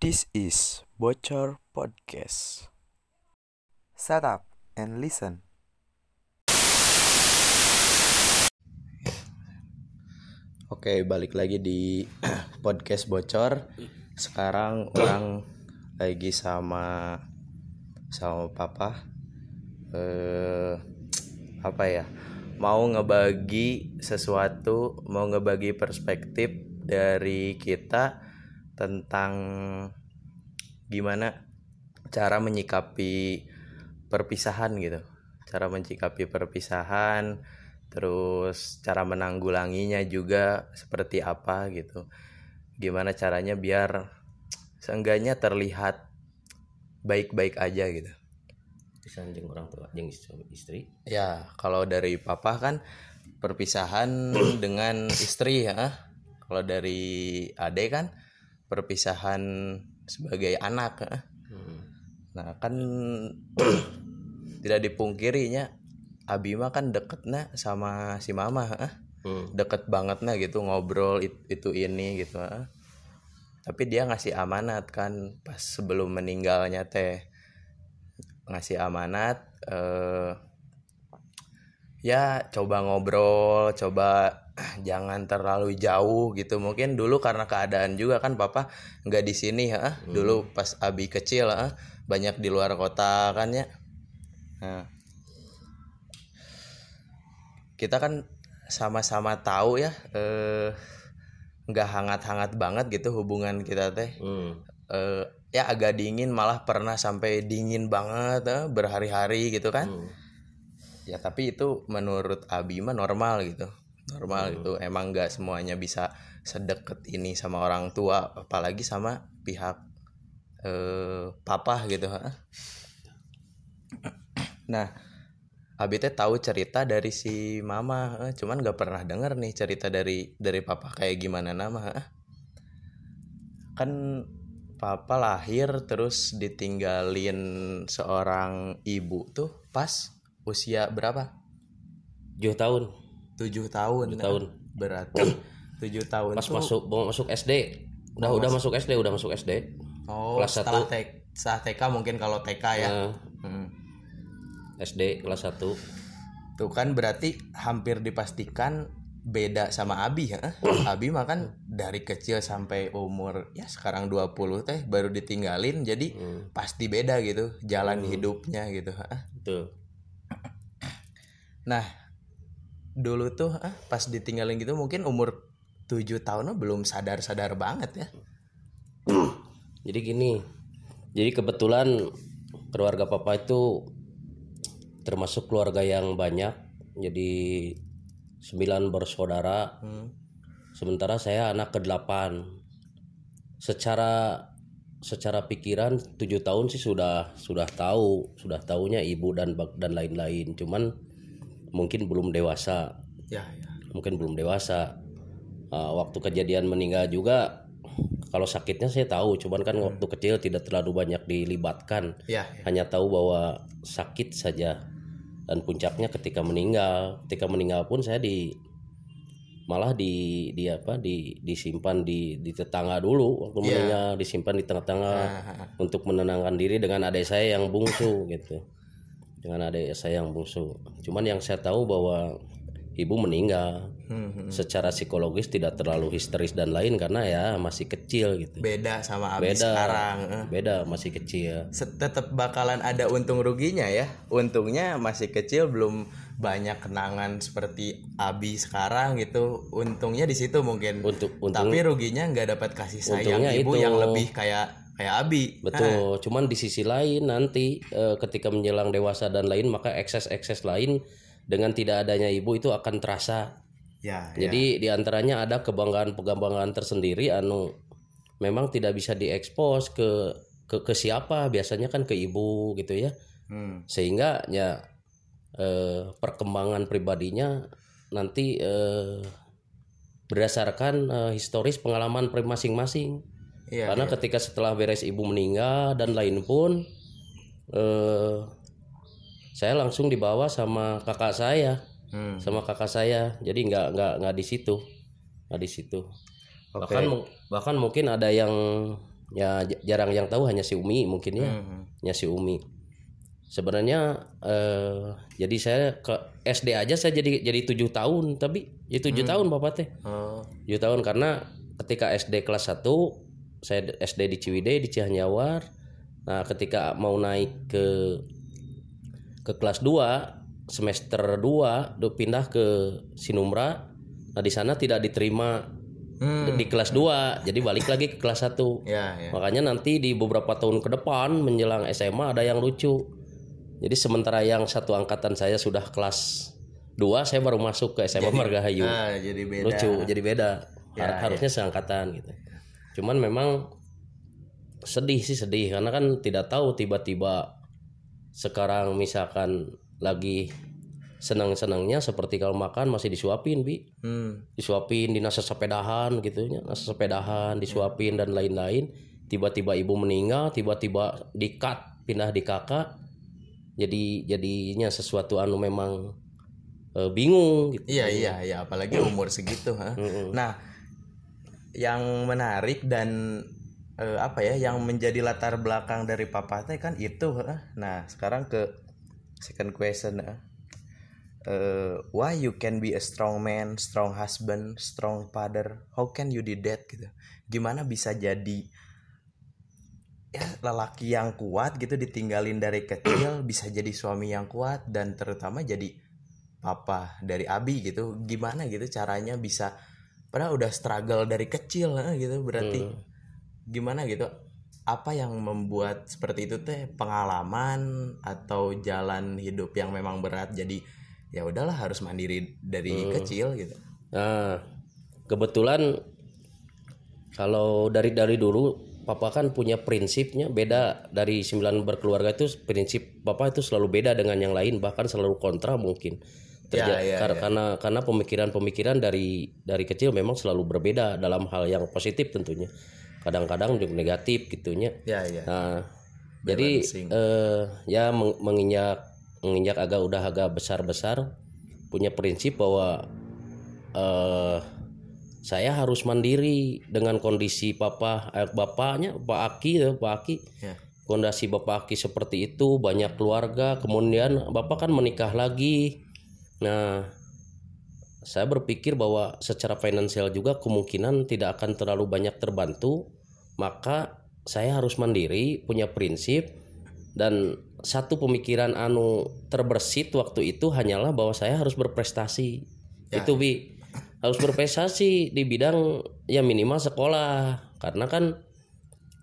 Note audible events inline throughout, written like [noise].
This is Bocor Podcast. Set up and listen. Oke, balik lagi di [clears throat] podcast bocor. Sekarang orang lagi sama sama papa. Eh apa ya? Mau ngebagi sesuatu, mau ngebagi perspektif dari kita tentang gimana cara menyikapi perpisahan gitu. Cara menyikapi perpisahan, terus cara menanggulanginya juga seperti apa gitu. Gimana caranya biar seenggaknya terlihat baik-baik aja gitu. Bisa jeng orang tua jeng istri ya kalau dari papa kan perpisahan dengan istri ya kalau dari ade kan perpisahan sebagai anak ya. nah kan [clears throat] tidak dipungkirinya Abi mah kan deketnya sama si mama ah. hmm. deket banget nah gitu ngobrol it- itu ini gitu ah. tapi dia ngasih amanat kan pas sebelum meninggalnya teh ngasih amanat eh ya coba ngobrol coba jangan terlalu jauh gitu. Mungkin dulu karena keadaan juga kan papa nggak di sini ah dulu pas abi kecil ah banyak di luar kota kan ya. Nah. Kita kan sama-sama tahu ya eh nggak hangat-hangat banget gitu hubungan kita teh. Hmm. Eh, ya agak dingin malah pernah sampai dingin banget eh, berhari-hari gitu kan. Hmm. Ya tapi itu menurut Abi mah normal gitu. Normal gitu. Emang nggak semuanya bisa sedekat ini sama orang tua apalagi sama pihak eh papa gitu nah Abi teh tahu cerita dari si mama cuman nggak pernah denger nih cerita dari dari papa kayak gimana nama kan papa lahir terus ditinggalin seorang ibu tuh pas usia berapa? Tujuh tahun. Tujuh tahun Tujuh tahun. berarti tujuh tahun pas tuh masuk mau masuk SD udah Oh, udah masuk SD udah masuk SD oh kelas setelah satu. TK setelah TK mungkin kalau TK ya? Nah, Hmm. SD kelas 1 tuh kan berarti hampir dipastikan beda sama Abi ya [coughs] Abi mah kan dari kecil sampai umur ya sekarang 20 teh baru ditinggalin jadi Hmm. pasti beda gitu jalan hidupnya gitu ha. Nah, dulu tuh ah, pas ditinggalin gitu mungkin umur 7 tahun belum sadar-sadar banget ya. [clears throat] jadi gini jadi kebetulan keluarga papa itu termasuk keluarga yang banyak jadi sembilan bersaudara Hmm. sementara saya anak ke-8 secara secara pikiran tujuh tahun sih sudah sudah tahu sudah tahunya ibu dan dan lain-lain cuman mungkin belum dewasa. Ya, ya. mungkin belum dewasa. Ah, waktu kejadian meninggal juga kalau sakitnya saya tahu cuman kan waktu kecil tidak terlalu banyak dilibatkan. Ya, ya. hanya tahu bahwa sakit saja. Dan puncaknya ketika meninggal ketika meninggal pun saya di malah di di apa di disimpan di di tetangga dulu. Waktu Iya. meninggal disimpan di tengah-tengah Ah, untuk menenangkan diri dengan adik saya yang bungsu gitu dengan adik saya yang bungsu cuman yang saya tahu bahwa ibu meninggal Hmm, hmm. secara psikologis tidak terlalu histeris dan lain karena ya masih kecil gitu Beda sama Abi Beda. sekarang. eh. beda masih kecil Tetap bakalan ada untung ruginya ya. Untungnya masih kecil belum banyak kenangan seperti Abi sekarang gitu. Untungnya di situ mungkin. untuk untuk Tapi ruginya nggak dapat kasih sayang ibu itu. yang lebih kayak kayak Abi. Betul, cuman di sisi lain nanti eh, ketika menjelang dewasa dan lain maka ekses-ekses lain dengan tidak adanya ibu itu akan terasa. Ya, ya. Jadi di antaranya ada kebanggaan-kebanggaan tersendiri anu memang tidak bisa diekspos ke ke ke siapa biasanya kan ke ibu gitu ya. Hmm. Sehingga ya eh, perkembangan pribadinya nanti eh, berdasarkan eh, historis pengalaman masing-masing. Iya. Karena ketika setelah beres ibu meninggal dan lain pun eh saya langsung dibawa sama kakak saya, Hmm. sama kakak saya. Jadi nggak nggak nggak di situ, nggak di situ. Oke. Bahkan bahkan mungkin ada yang ya jarang yang tahu hanya si Umi mungkin ya Hmm. hanya si Umi sebenarnya eh, jadi saya ke SD aja saya jadi jadi tujuh tahun tapi ya tujuh tahun bapak teh Oh. tujuh tahun karena ketika SD kelas 1 saya SD di Ciwidey di Cihanjawar nah ketika mau naik ke ke kelas 2 semester 2 do pindah ke Sinumra nah di sana tidak diterima Hmm. di kelas 2 jadi balik lagi ke kelas 1 Ya, ya. makanya nanti di beberapa tahun ke depan menjelang SMA ada yang lucu. Jadi sementara yang satu angkatan saya sudah kelas 2 saya baru masuk ke SMA Margahayu. Ah, jadi beda. lucu jadi beda. Ya, Har- harusnya seangkatan gitu cuman memang sedih sih sedih. Karena kan tidak tahu tiba-tiba sekarang misalkan lagi senang-senangnya seperti kalau makan masih disuapin bi. Hmm. disuapin di nasa sepedahan gitu ya nasa sepedahan disuapin dan lain-lain. Tiba-tiba ibu meninggal tiba-tiba dikat pindah di kakak. Jadi jadinya sesuatu anu memang eh, bingung gitu. Iya, iya, iya, apalagi umur segitu, ha. Nah, yang menarik dan eh, apa ya, yang menjadi latar belakang dari papa teh kan itu. Nah, sekarang ke second question. Eh, why you can be a strong man, strong husband, strong father? How can you did that gitu? Gimana bisa jadi ya lelaki yang kuat gitu ditinggalin dari kecil bisa jadi suami yang kuat dan terutama jadi papa dari Abi gitu gimana gitu caranya bisa padahal udah struggle dari kecil eh, gitu. Berarti gimana gitu? Apa yang membuat seperti itu teh pengalaman atau jalan hidup yang memang berat? Jadi ya udahlah harus mandiri dari kecil gitu. Nah, kebetulan kalau dari dari dulu papa kan punya prinsipnya beda dari sembilan berkeluarga itu prinsip papa itu selalu beda dengan yang lain bahkan selalu kontra mungkin. Terja- Ya, ya, kar- ya. karena karena pemikiran-pemikiran dari dari kecil memang selalu berbeda dalam hal yang positif tentunya. Kadang-kadang juga negatif gitunya. ya ya Nah, jadi eh, ya meng- menginjak menginjak agak udah agak besar-besar punya prinsip bahwa eh saya harus mandiri dengan kondisi papa eh, bapaknya Pak Aki ya, Pak Aki ya kondisi Bapak Aki seperti itu banyak keluarga kemudian Bapak kan menikah lagi nah saya berpikir bahwa secara finansial juga kemungkinan tidak akan terlalu banyak terbantu maka saya harus mandiri punya prinsip dan satu pemikiran anu terbersit waktu itu hanyalah bahwa saya harus berprestasi. Itu bi. Harus berprestasi di bidang ya minimal sekolah karena kan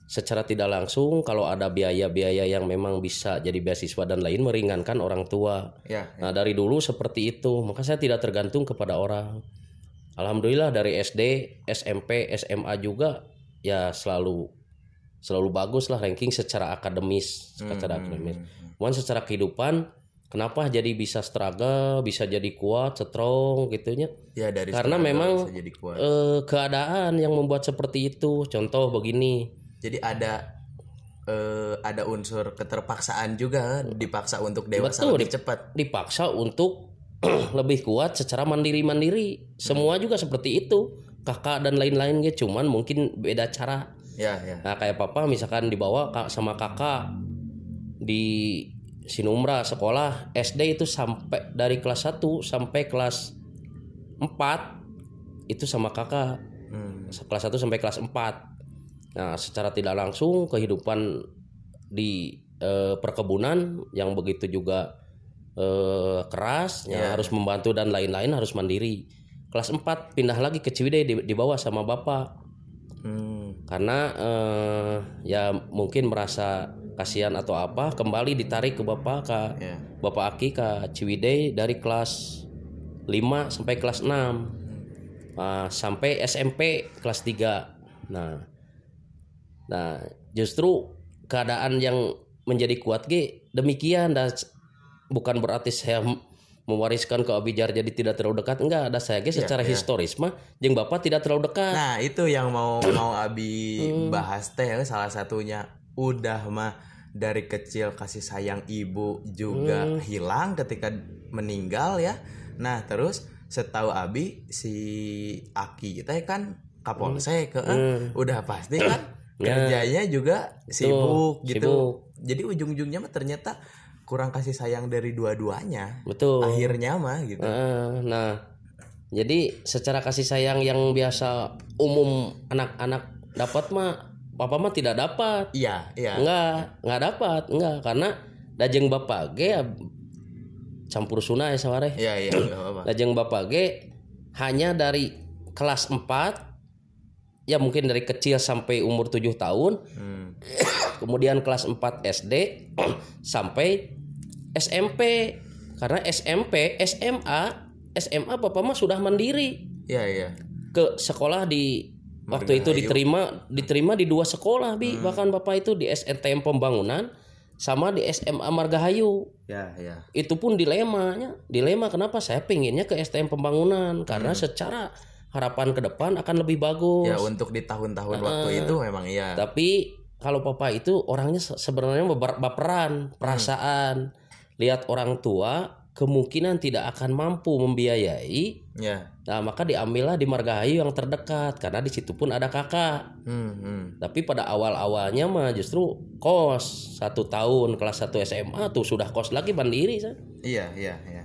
secara tidak langsung kalau ada biaya-biaya yang memang bisa jadi beasiswa dan lain meringankan orang tua ya Nah dari dulu seperti itu maka saya tidak tergantung kepada orang. Alhamdulillah dari SD, SMP, SMA juga ya selalu selalu bagus lah ranking secara akademis, secara akademis. Cuman secara kehidupan kenapa jadi bisa struggle, bisa jadi kuat, strong gitunya? ya dari Karena memang jadi kuat eh, keadaan yang membuat seperti itu. Contoh begini, jadi ada eh, ada unsur keterpaksaan juga dipaksa untuk dewasa Betul, lebih cepat dipaksa untuk [clears throat] lebih kuat secara mandiri-mandiri. Semua juga seperti itu. Kakak dan lain-lain gitu. Cuman mungkin beda cara. ya ya Nah, kayak papa misalkan dibawa sama kakak di Sinumra sekolah SD itu sampai dari kelas 1 sampai kelas 4 itu sama kakak. Hmm. Kelas 1 sampai kelas 4. Nah, secara tidak langsung kehidupan di eh, perkebunan yang begitu juga eh, keras, ya, harus membantu dan lain-lain harus mandiri. Kelas 4 pindah lagi ke Ciwidey di, dibawa sama bapak. Hmm. karena eh, ya mungkin merasa kasihan atau apa kembali ditarik ke bapak ke ya. bapak Aki ke Ciwidey dari kelas 5 sampai kelas 6 Nah, sampai SMP kelas 3 nah nah justru keadaan yang menjadi kuat G demikian. Dan bukan berarti saya mewariskan ke Abijar jadi tidak terlalu dekat. Enggak ada saya G secara historis mah jeng bapak tidak terlalu dekat. Nah itu yang mau mau Abi bahas teh salah satunya udah mah dari kecil kasih sayang ibu juga hilang ketika meninggal ya. Nah terus setahu Abi si Aki teh kan kapolsek eh, udah pasti kan Ya. Kerjanya juga sibuk gitu. sibuk. jadi ujung-ujungnya mah ternyata kurang kasih sayang dari dua-duanya. Betul. Akhirnya mah gitu. Heeh, nah jadi secara kasih sayang yang biasa umum anak-anak dapat mah papa mah tidak dapat. Iya iya. Enggak enggak dapat enggak. Karena dajeng bapak ge ya campur sunah ya saware iya iya nggak apa-apa. Dajeng bapak ge hanya dari kelas 4 ya mungkin dari kecil sampai umur 7 tahun. Hmm. kemudian kelas 4 SD [clears throat] sampai SMP karena SMP SMA SMA bapak mah sudah mandiri. Iya iya. Ke sekolah di waktu itu diterima diterima di dua sekolah bi. Bahkan bapak itu di SNTM Pembangunan sama di SMA Margahayu. Ya ya. Itu pun dilemanya. Dilema kenapa? Saya pengennya ke STM Pembangunan. Karena secara harapan ke depan akan lebih bagus ya untuk di tahun-tahun waktu itu memang iya tapi kalau papa itu orangnya se- sebenarnya baper- baperan, perasaan. Lihat orang tua kemungkinan tidak akan mampu membiayai. ya Nah, maka diambillah di Margahayu yang terdekat karena di situ pun ada kakak. hmm, hmm. Tapi pada awal-awalnya mah justru kos satu tahun kelas 1 SMA tuh sudah kos lagi mandiri iya iya iya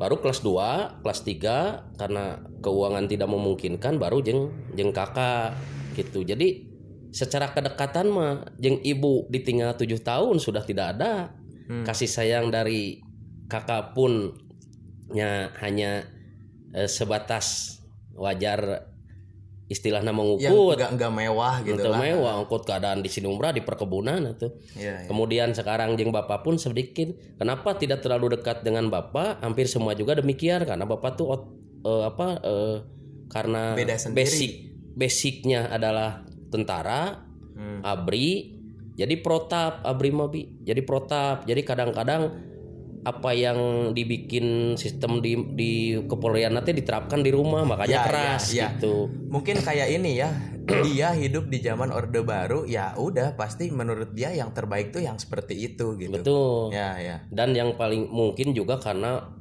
Baru kelas 2, kelas 3 karena keuangan tidak memungkinkan baru jeng jeng kakak gitu. Jadi secara kedekatan mah jeng ibu ditinggal 7 tahun sudah tidak ada. Hmm. Kasih sayang dari kakak pun nya hanya eh, sebatas wajar istilah nama yang enggak mewah gitu lah mewah ngukut keadaan di Sinumra di perkebunan itu. iya iya. Kemudian sekarang jeng bapak pun sedikit. Kenapa tidak terlalu dekat dengan bapak? Hampir semua juga demikian karena bapak tuh ot- eh, apa eh, karena Beda sendiri. basic basicnya adalah tentara, Hmm. abri. Jadi protap abri mabi. Jadi protap. Jadi kadang-kadang apa yang dibikin sistem di di kepolisian nanti diterapkan di rumah makanya Ya, ya, keras ya. gitu. mungkin kayak ini ya dia hidup di zaman orde baru ya udah pasti menurut dia yang terbaik tuh yang seperti itu gitu Betul. ya ya dan yang paling mungkin juga karena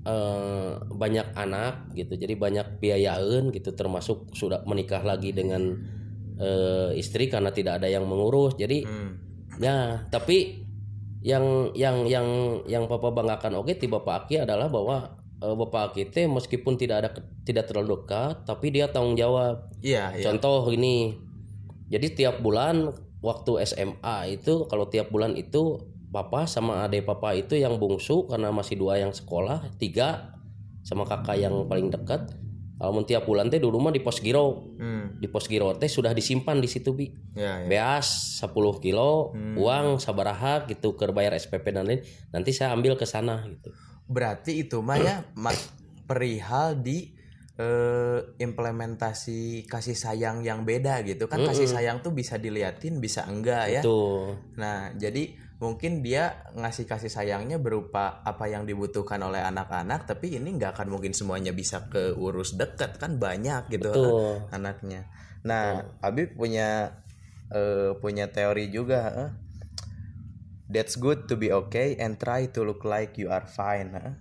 eh, banyak anak gitu jadi banyak biayaan gitu termasuk sudah menikah lagi dengan eh, istri karena tidak ada yang mengurus jadi Hmm. ya tapi yang yang yang yang papa banggakan oke di bapak Aki adalah bahwa eh, bapak Aki teh meskipun tidak ada tidak terlalu dekat tapi dia tanggung jawab iya iya Contoh ini, jadi tiap bulan waktu SMA itu kalau tiap bulan itu papa sama adik papa itu yang bungsu karena masih dua yang sekolah tiga sama kakak yang paling dekat. Kalau tiap bulan teh dulu mah di pos giro, Hmm. di pos giro teh sudah disimpan di situ bi. ya ya Beas 10 kilo uang sabaraha gitu ke bayar SPP dan lain. Nanti saya ambil ke sana gitu. berarti itu mah ya [coughs] perihal di eh, implementasi kasih sayang yang beda gitu kan kasih sayang tuh bisa diliatin bisa enggak ya Tuh. Nah, jadi mungkin dia ngasih kasih sayangnya berupa apa yang dibutuhkan oleh anak-anak, tapi ini nggak akan mungkin semuanya bisa keurus dekat kan banyak gitu Betul. anaknya. Nah, Abi punya eh, punya teori juga. eh. That's good to be okay and try to look like you are fine. eh.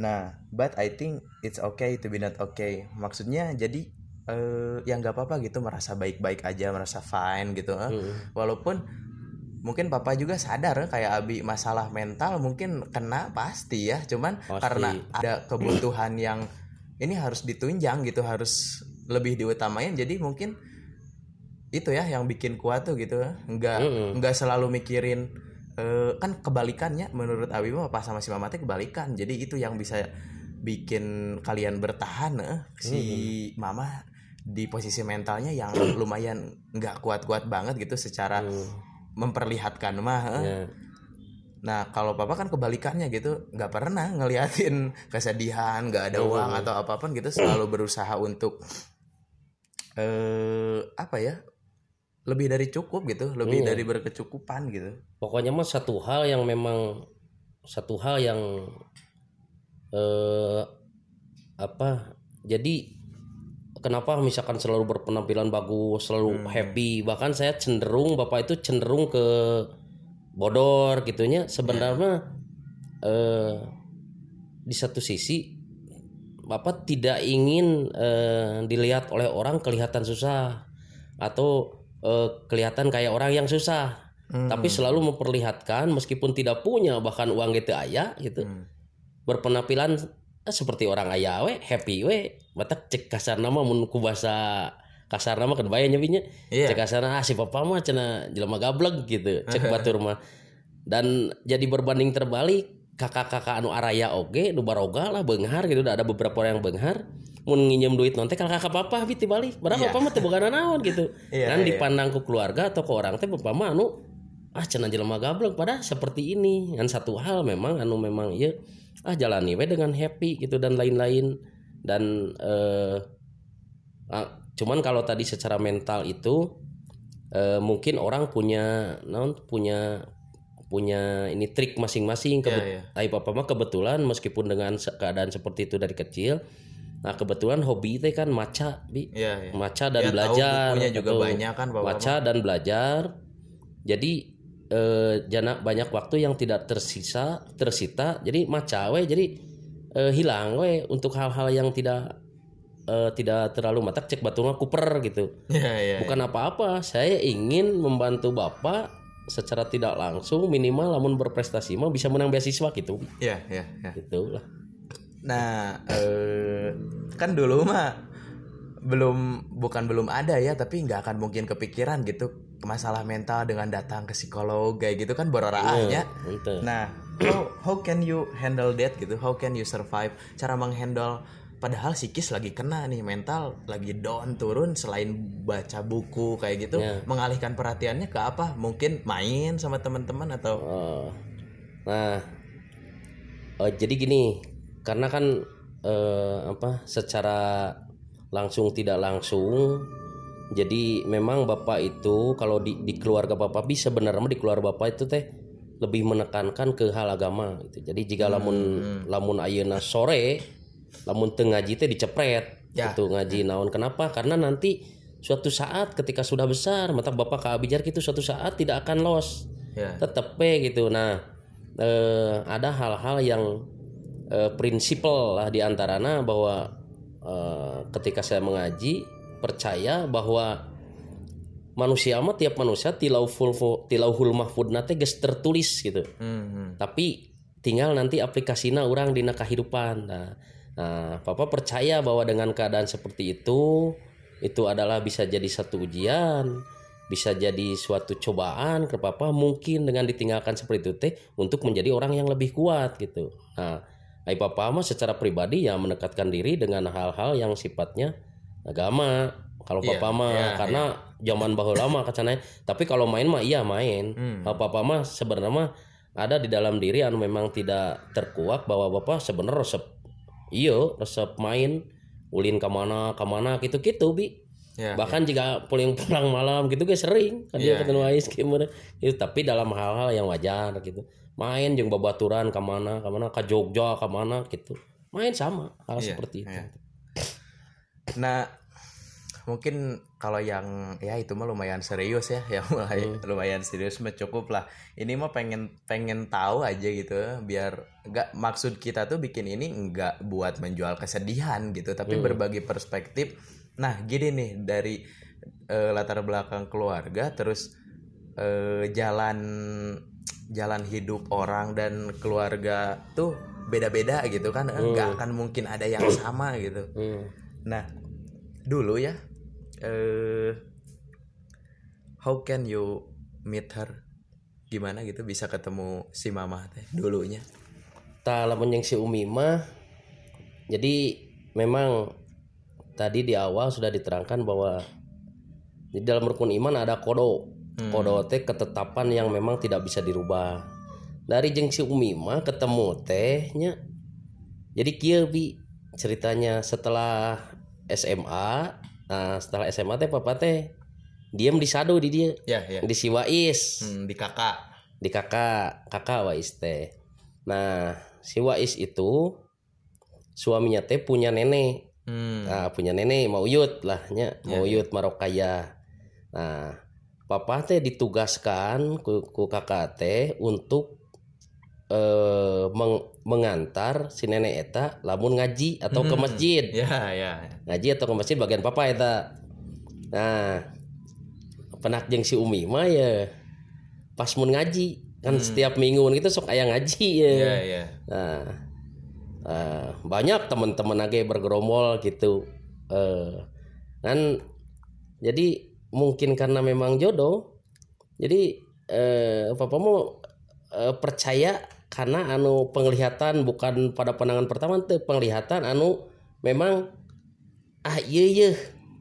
Nah, but I think it's okay to be not okay. Maksudnya jadi eh ya nggak apa-apa gitu merasa baik-baik aja, merasa fine gitu. eh. Walaupun mungkin papa juga sadar kayak Abi masalah mental mungkin kena pasti ya. Cuman Pasti. karena ada kebutuhan yang ini harus ditunjang gitu, harus lebih diutamain. Jadi mungkin itu ya yang bikin kuat tuh gitu nggak nggak selalu mikirin eh, kan kebalikannya menurut Abi mah pas sama si Mama teh kebalikan jadi itu yang bisa bikin kalian bertahan eh, si Mama di posisi mentalnya yang lumayan nggak kuat-kuat banget gitu secara memperlihatkan mah eh. Ya. Nah kalau papa kan kebalikannya gitu nggak pernah ngeliatin kesedihan nggak ada uang atau apa pun gitu selalu berusaha untuk eh apa ya lebih dari cukup gitu lebih dari berkecukupan gitu pokoknya mah satu hal yang memang satu hal yang eh apa jadi kenapa misalkan selalu berpenampilan bagus selalu happy? Bahkan saya cenderung bapak itu cenderung ke bodor gitunya. Sebenarnya eh di satu sisi bapak tidak ingin eh, dilihat oleh orang kelihatan susah atau eh, kelihatan kayak orang yang susah. Tapi selalu memperlihatkan meskipun tidak punya bahkan uang gitu ayah gitu berpenampilan eh, seperti orang ayah we happy we. Batak cek kasar nama mun ku bahasa kasar nama kan bayanya Iya. cek kasar ah si papa mah cenah jelema gablek gitu. Cek batur mah. Dan jadi berbanding terbalik kakak-kakak anu araya oge nu baroga lah beunghar gitu. Ada beberapa orang yang beunghar mun nginjem duit nanti kalau kakak papa biti balik berapa Iya. papa mah teu boga naon gitu. Iya, kan iya. dipandang ku keluarga atau ke orang teh papa mah anu ah cenah jelema gablek padahal seperti ini. Kan satu hal memang anu memang iya. Ah jalani we dengan happy gitu dan lain-lain. Dan eh ah, cuman kalau tadi secara mental itu eh, mungkin orang punya non punya punya ini trik masing-masing. Iya, Kebet- iya. Tapi papa mah kebetulan meskipun dengan keadaan seperti itu dari kecil nah kebetulan hobi itu kan maca bi. Iya, iya. maca dan Ya, tahu belajar bukunya juga gitu. banyak kan, Bapak maca dan belajar. Jadi eh, jana banyak waktu yang tidak tersisa tersita jadi maca we jadi eh, hilang we untuk hal-hal yang tidak eh, tidak terlalu matak cek batu mah kuper gitu Iya, [laughs] iya. bukan apa-apa saya ingin membantu bapak secara tidak langsung minimal namun berprestasi mah bisa menang beasiswa gitu Iya, iya, iya. gitu lah Nah, eh, kan dulu mah belum bukan belum ada ya, tapi nggak akan mungkin kepikiran gitu masalah mental dengan datang ke psikolog kayak gitu kan berorahnya. Ente. Nah, how, how can you handle that gitu? How can you survive? Cara menghandle padahal psikis lagi kena nih mental lagi down turun selain baca buku kayak gitu Ya. mengalihkan perhatiannya ke apa mungkin main sama teman-teman atau Oh. Nah, eh, jadi gini, karena kan eh, apa secara langsung tidak langsung, jadi memang bapak itu kalau di, di keluarga bapak bisa sebenarnya di keluarga bapak itu teh lebih menekankan ke hal agama gitu. Jadi jika lamun lamun ayeuna sore, lamun teu ngaji teh dicepret Ya. gitu ngaji naon kenapa? Karena nanti suatu saat ketika sudah besar mata bapak keabijar gitu suatu saat tidak akan los ya tetep gitu nah eh, ada hal-hal yang eh, prinsipal lah di antaranya bahwa eh, ketika saya mengaji percaya bahwa manusia mah tiap manusia tilauful tilauhul mahfud nate geus tertulis gitu. Hmm, hmm. tapi tinggal nanti aplikasinya orang di kehidupan nah, nah papa percaya bahwa dengan keadaan seperti itu itu adalah bisa jadi satu ujian bisa jadi suatu cobaan ke papa mungkin dengan ditinggalkan seperti itu teh untuk menjadi orang yang lebih kuat gitu. Nah ai papa mah secara pribadi ya mendekatkan diri dengan hal-hal yang sifatnya agama kalau Iya, papa mah iya, karena zaman baheula mah kacananya tapi kalau main mah iya main. Hmm. kalau papa mah sebenarnya mah ada di dalam diri anu memang tidak terkuak bahwa bapak sebenarnya resep iyo resep main ulin ke mana ke mana gitu gitu bi. Ya, bahkan jika pulang pulang malam gitu guys sering. Kan dia Iya, ketemu Ais gimana itu tapi dalam hal-hal yang wajar gitu. Main jeung babaturan ke mana ke mana ke Jogja ke mana gitu. Main sama hal Iya, seperti itu. iya. Nah, mungkin kalau yang ya itu mah lumayan serius ya, [laughs] yang mulai lumayan serius mah cukup lah. Ini mah pengen pengen tahu aja gitu, biar nggak maksud kita tuh bikin ini nggak buat menjual kesedihan gitu, tapi berbagi perspektif. Nah, gini nih dari eh, latar belakang keluarga, terus eh, jalan jalan hidup orang dan keluarga tuh beda-beda gitu kan, nggak akan mungkin ada yang sama gitu. Hmm. Nah, dulu ya, eh, how can you meet her? Gimana gitu bisa ketemu si mama teh dulunya? tak lamun yang si Umi mah jadi memang tadi di awal sudah diterangkan bahwa di dalam rukun iman ada kodo kodo teh ketetapan yang memang tidak bisa dirubah dari jeng si Umi mah ketemu tehnya jadi kia bi ceritanya setelah SMA nah setelah SMA teh papa teh diam di sado di dia Ya, ya. di si Wais Hmm, di kakak. di kakak kakak Wais teh nah si Wais itu suaminya teh punya nenek Hmm. nah punya nenek mau yut lah nya mau yut marokaya nah papa teh ditugaskan ku, ku kakak teh untuk eh meng- mengantar si nenek eta lamun ngaji atau ke masjid Ya, ya. ngaji atau ke masjid bagian papa eta nah penak jeung si Umi mah ya pas mun ngaji kan setiap minggu gitu sok aya ngaji ya. Hmm. Iya, iya. Nah, eh, banyak teman-teman lagi bergerombol gitu. Eh, kan jadi mungkin karena memang jodoh. Jadi eh, papa mau eh, percaya karena anu penglihatan bukan pada pandangan pertama tuh penglihatan anu memang ah iya iya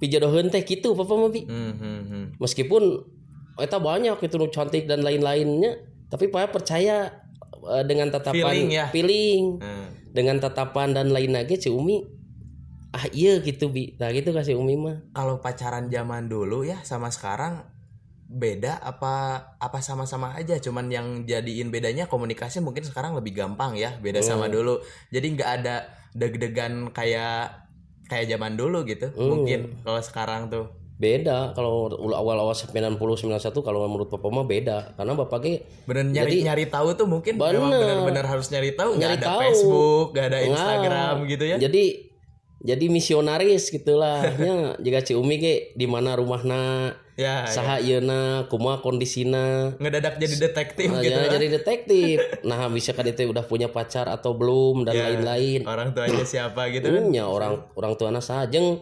pijodoheun teh gitu papa mah bi Hmm, hmm, hmm. meskipun eta banyak itu cantik dan lain-lainnya tapi papa percaya eh, dengan tatapan Feeling ya? feeling Hmm. dengan tatapan dan lain lagi si Umi ah iya gitu bi nah gitu kasih Umi mah Kalau pacaran zaman dulu ya sama sekarang beda apa apa sama-sama aja. Cuman yang jadiin bedanya komunikasi mungkin sekarang lebih gampang ya beda sama dulu. Jadi nggak ada deg-degan kayak kayak zaman dulu gitu mungkin kalau sekarang tuh. Beda kalau awal-awal 90 91 kalau menurut papa mah beda. Karena bapak ge bener nyari Jadi- nyari tahu tuh mungkin Bener. memang bener-bener harus nyari tahu. Nggak ada tahu. Facebook nggak ada Nggak. Instagram gitu ya. jadi jadi misionaris gitulah. Nya [laughs] jika si Umi ge di mana rumahna ya, ya. saha yeuna kumaha kondisina ngedadak jadi detektif Nah, gitu ya, lah. jadi detektif nah bisa kan itu udah punya pacar atau belum dan Ya, lain-lain orang tuanya siapa gitu kan Punya orang orang tuanya sajeng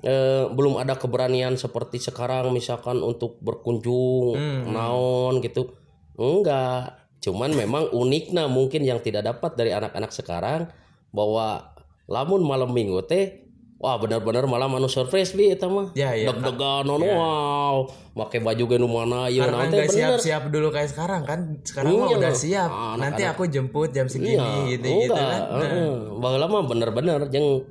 eh, belum ada keberanian seperti sekarang misalkan untuk berkunjung Hmm. naon gitu enggak cuman memang uniknya mungkin yang tidak dapat dari anak-anak sekarang bahwa lamun malam minggu teh wah benar-benar malam anu surprise bi eta mah Ya, ya. deg-degan non, wow pakai baju ge mana ieu karena naon teh nggak bener siap-siap dulu kayak sekarang kan sekarang mah Iya. udah siap Ah, nanti anak-anak. aku jemput jam segini Iya, gitu gitu kan Nah, heeh. Baheula mah bener-bener jeung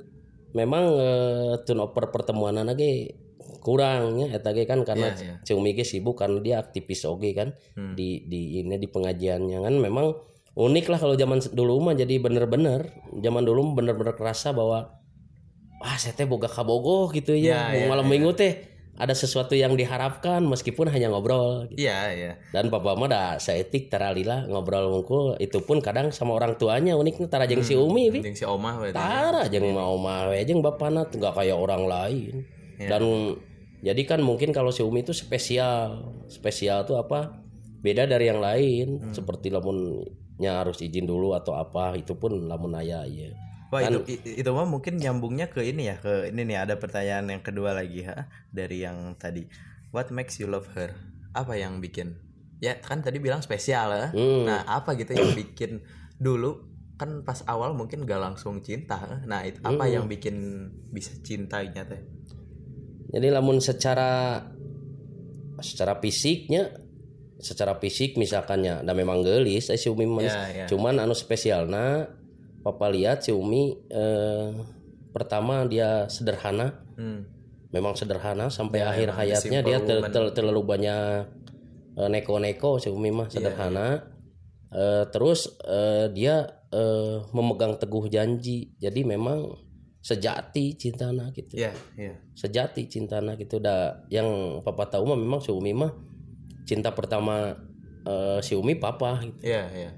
memang eh, turnover pertemuan lagi kurangnya eta ge kan karena Iya, iya. Cumi ge sibuk karena dia aktivis oge kan Hmm. di di ini di pengajiannya kan memang unik lah kalau zaman dulu mah jadi bener-bener zaman dulu bener-bener kerasa bahwa wah saya teh boga kabogoh gitu ya, Iya, iya, malam iya. minggu teh ada sesuatu yang diharapkan meskipun hanya ngobrol gitu. iya iya dan papa mah dah seetik taralila ngobrol ngungkul itu pun kadang sama orang tuanya unik tara jeung si Umi bi Jeung si Omah berarti. tara jeung mah we jeung bapana tuh nggak kayak orang lain Iya. dan jadi kan mungkin kalau si Umi itu spesial spesial tuh apa beda dari yang lain Hmm. seperti lamunnya harus izin dulu atau apa itu pun lamun aya ya Wah Kan- itu itu mah mungkin nyambungnya ke ini ya ke ini nih ada pertanyaan yang kedua lagi ha dari yang tadi. What makes you love her? Apa yang bikin? Ya kan tadi bilang spesial ya Hmm. nah apa gitu yang [clears throat] bikin? Dulu kan pas awal mungkin gak langsung cinta nah itu apa Hmm. yang bikin bisa cintanya teh? Jadi lamun secara secara fisiknya secara fisik misalkannya dan memang gelis eh, si Umi manis. Ya, cuman anu spesialna papa lihat si Umi eh, pertama dia sederhana. Hmm. memang sederhana sampai Ya, akhir hayatnya dia ter- ter- terlalu banyak eh, neko-neko si Umi Iya, mah sederhana Eh, terus eh, dia eh, memegang teguh janji. Jadi memang sejati cintana gitu. Ya ya sejati cintana gitu. Dah yang papa tahu mah memang si Umi mah cinta pertama eh, si Umi papa gitu. Iya, iya.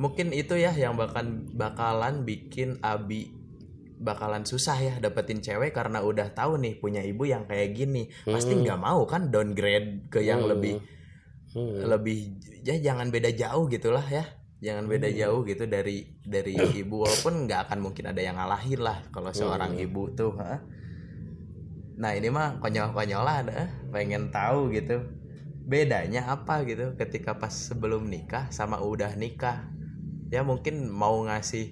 Mungkin itu ya yang bakalan bakalan bikin Abi bakalan susah ya dapetin cewek karena udah tahu nih punya ibu yang kayak gini. Pasti nggak mau kan downgrade ke yang lebih Hmm. lebih ya jangan beda jauh gitulah ya. Jangan beda jauh gitu dari dari ibu walaupun nggak akan mungkin ada yang ngalahin lah kalau seorang ibu tuh, ha? Nah, ini mah konyol-konyolan eh. pengen tahu gitu. Bedanya apa gitu ketika pas sebelum nikah sama udah nikah. Ya mungkin mau ngasih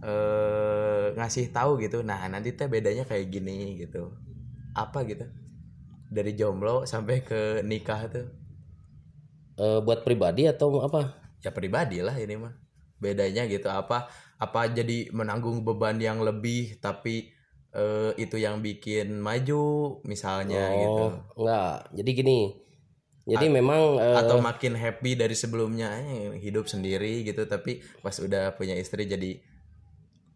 eh ngasih tahu gitu. Nah, nanti teh bedanya kayak gini gitu. Apa gitu? Dari jomblo sampai ke nikah tuh. Eh, buat pribadi atau apa? Ya pribadi lah ini mah. Bedanya gitu apa apa jadi menanggung beban yang lebih tapi eh, itu yang bikin maju misalnya gitu. Oh, enggak. Jadi gini. Jadi memang eh, atau makin happy dari sebelumnya eh, hidup sendiri gitu tapi pas udah punya istri jadi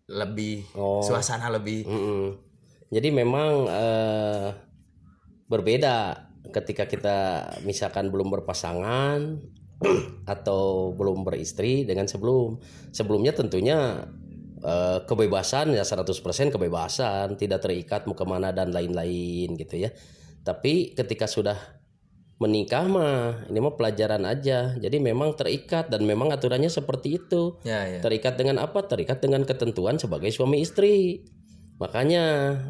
lebih Oh. suasana lebih mm-mm. Jadi memang eh, berbeda ketika kita misalkan belum berpasangan [clears throat] atau belum beristri dengan sebelum. Sebelumnya tentunya eh, kebebasan ya 100% kebebasan, tidak terikat mau ke mana dan lain-lain gitu ya. Tapi ketika sudah menikah mah ini mah pelajaran aja. Jadi memang terikat dan memang aturannya seperti itu. Ya, ya. terikat dengan apa? Terikat dengan ketentuan sebagai suami istri. Makanya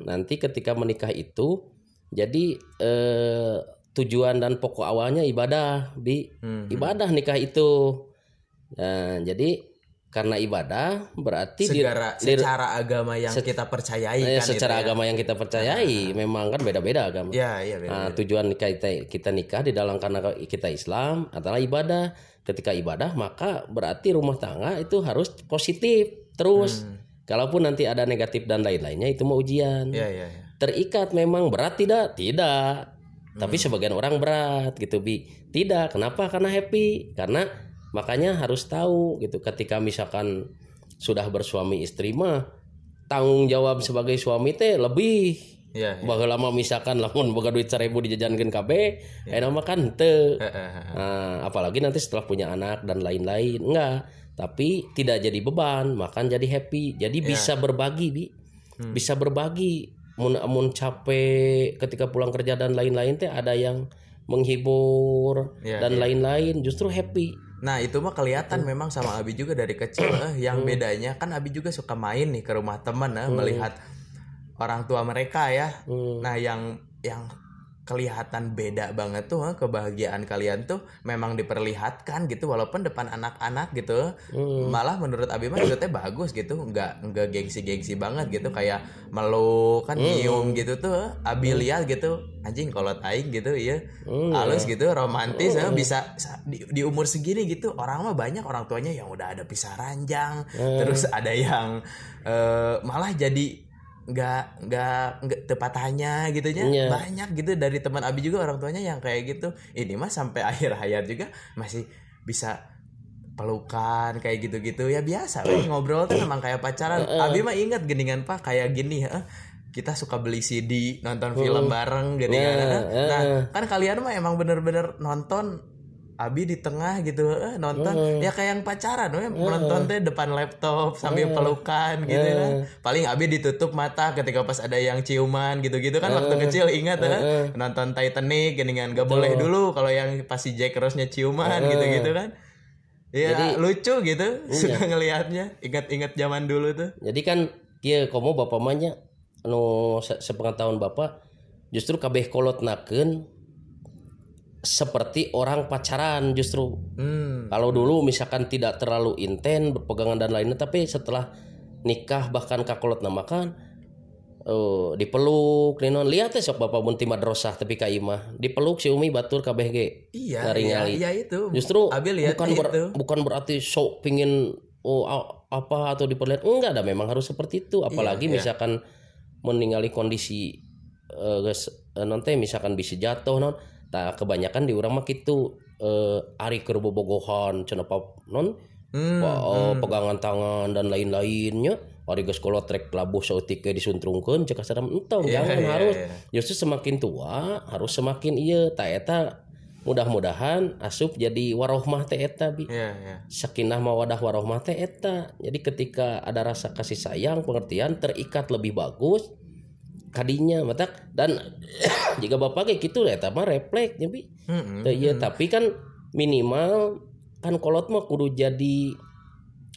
nanti ketika menikah itu jadi eh, tujuan dan pokok awalnya ibadah bi. Hmm. ibadah nikah itu. Nah jadi karena ibadah berarti Segara, di- secara agama yang kita percayai eh, kan secara itu ya. agama yang kita percayai memang kan beda-beda agama Ya, iya beda. Nah, tujuan kita, kita nikah di dalam karena kita Islam adalah ibadah. Ketika ibadah maka berarti rumah tangga itu harus positif terus. Hmm. Kalaupun nanti ada negatif dan lain-lainnya itu mau ujian. Ya, ya, ya. Terikat memang berat tidak? Tidak. Hmm. Tapi sebagian orang berat gitu bi. Tidak. Kenapa? Karena happy. Karena makanya harus tahu gitu ketika misalkan sudah bersuami istri mah tanggung jawab sebagai suami teh lebih. Ya, ya. bahwa lama misalkan lamun boga duit seribu dijajankan KB enak makan te. Nah, apalagi nanti setelah punya anak dan lain-lain enggak. Tapi tidak jadi beban makan jadi happy. Jadi bisa berbagi bi. Bisa berbagi. Mun mun capek ketika pulang kerja dan lain-lain teh ada yang menghibur Iya, dan lain-lain justru happy Nah itu mah kelihatan memang sama Abi juga dari kecil eh, yang bedanya kan Abi juga suka main nih ke rumah teman eh, melihat orang tua mereka ya. Hmm. Nah yang yang kelihatan beda banget tuh eh, kebahagiaan kalian tuh memang diperlihatkan gitu walaupun depan anak-anak gitu Hmm. malah menurut Abi mah itu teh bagus gitu nggak nggak gengsi-gengsi banget gitu kayak meluk kan Hmm. nyium gitu tuh eh. Abi lihat gitu anjing kalau aing gitu iya Hmm. halus gitu romantis eh, bisa sa- di, di umur segini gitu orang mah banyak orang tuanya yang udah ada pisah ranjang Hmm. terus ada yang eh, malah jadi nggak nggak nggak tepat hanya gitu nya Iya. banyak gitu dari teman Abi juga orang tuanya yang kayak gitu. Ini mah sampai [laughs] akhir hayat juga masih bisa pelukan kayak gitu-gitu. Ya biasa weh ngobrol tuh memang kayak pacaran. Abi mah ingat geningan pak kayak gini eh, kita suka beli CD nonton film bareng geningan Nah, eh. nah kan kalian mah emang bener-bener nonton Abi di tengah gitu eh, nonton. Ya kayak yang pacaran we nonton teh depan laptop sambil pelukan gitu kan paling Abi ditutup mata ketika pas ada yang ciuman gitu-gitu kan waktu kecil ingat eh, nonton Titanic geningan gak boleh dulu kalau yang pasti Jack Rose-nya ciuman gitu-gitu kan. Ya lucu gitu suka ngelihatnya. Ingat-ingat zaman dulu tuh. Jadi kan kia komo bapak manya anu se- sepengetahuan bapak justru kabeh kolot naken seperti orang pacaran justru. Hmm. Kalau dulu misalkan tidak terlalu intens berpegangan dan lainnya tapi setelah nikah bahkan kakolot namakan eh dipeluk ninon lihat ya sok bapak bunti madrasah tapi ka imah. Dipeluk si umi batur kabeh ge. Iya iya, iya itu. Justru Abi lihat bukan ber- itu. bukan berarti sok pingin oh apa atau diperlihat. Enggak ada memang harus seperti itu. Apalagi iya. misalkan meninggali kondisi eh, eh, non teh misalkan bisa jatuh non tak kebanyakan di urang mah kitu. Eh, ari keur bobogohan cenah non? Hmm, pa- eh, pegangan tangan dan lain-lainnya. Ari geus kolotrek labuh saeutik ge disuntrungkeun cek saram entong Iya, jangan iya, harus. iya. justru semakin tua harus semakin iya tak eta mudah-mudahan asup jadi warohmah teh eta bi. Iya iya. Sakinah mawadah warohmah teh eta. Jadi ketika ada rasa kasih sayang pengertian terikat lebih bagus kadinya matak. Dan [coughs] jika bapak kayak gitu eta mah refleks ya bi Hmm, Teu ieu, tapi kan minimal kan kolot mah kudu jadi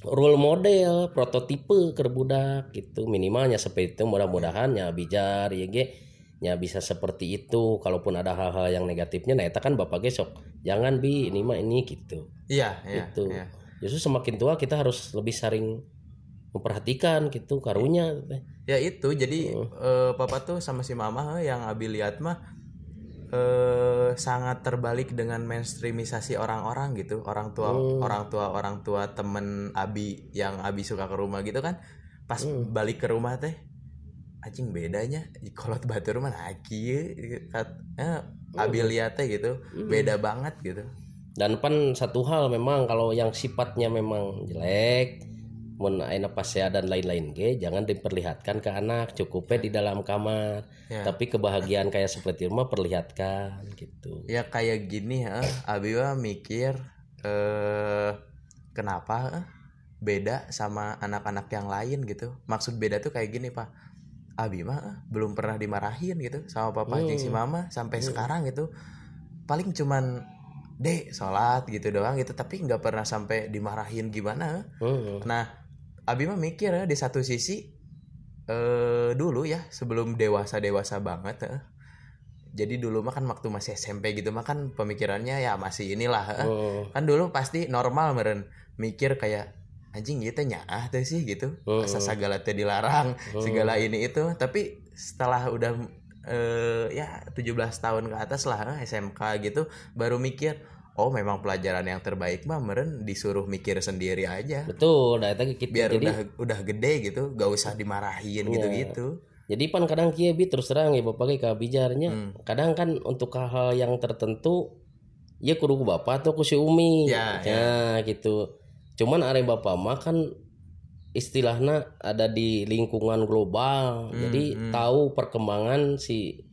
role model prototipe ke budak gitu. Minimalnya seperti itu mudah-mudahan ya bijar ya ge ya bisa seperti itu. Kalaupun ada hal-hal yang negatifnya nah eta kan bapak gesok jangan bi ini mah ini gitu. Iya iya gitu. iya. justru semakin tua kita harus lebih sering memperhatikan gitu karunya teh. ya itu jadi eh, papa tuh sama si mama eh, yang Abi lihat mah eh sangat terbalik dengan mainstreamisasi orang-orang gitu. Orang tua orang tua orang tua temen Abi yang Abi suka ke rumah gitu kan. Pas balik ke rumah teh anjing bedanya kolot batur mah nah kieu Kat- eh, Abi lihat teh gitu beda banget gitu. Dan pan satu hal memang kalau yang sifatnya memang jelek mun aina pasea dan lain-lain ge jangan diperlihatkan ke anak cukupnya di dalam kamar. Ya. tapi kebahagiaan kayak seperti rumah perlihatkan gitu. Ya kayak gini ya Abi mah mikir eh kenapa beda sama anak-anak yang lain gitu. Maksud beda tuh kayak gini pak. Abi mah belum pernah dimarahin gitu sama papa jeung si mama sampai sekarang gitu. Paling cuman dek sholat gitu doang gitu. Tapi nggak pernah sampai dimarahin gimana Hmm. nah abi mah mikir ya di satu sisi eh dulu ya sebelum dewasa dewasa banget eh. jadi dulu mah kan waktu masih SMP gitu mah kan pemikirannya ya masih inilah eh. Hmm. kan dulu pasti normal meren mikir kayak anjing gitu nyah tuh sih gitu asa segala teh dilarang segala ini itu tapi setelah udah eh, ya 17 tahun ke atas lah eh, SMK gitu baru mikir oh memang pelajaran yang terbaik mah meren disuruh mikir sendiri aja. Betul nah itu gitu biar jadi udah udah gede gitu gak usah dimarahin gitu gitu jadi pan kadang kia bi terus terang ya bapak ke bijarnya Hmm. kadang kan untuk hal yang tertentu ya kudu ku bapak atau ku si umi. Ya, ya. Gitu. Cuman are bapak mah kan istilahnya ada di lingkungan global. Hmm, jadi tahu perkembangan si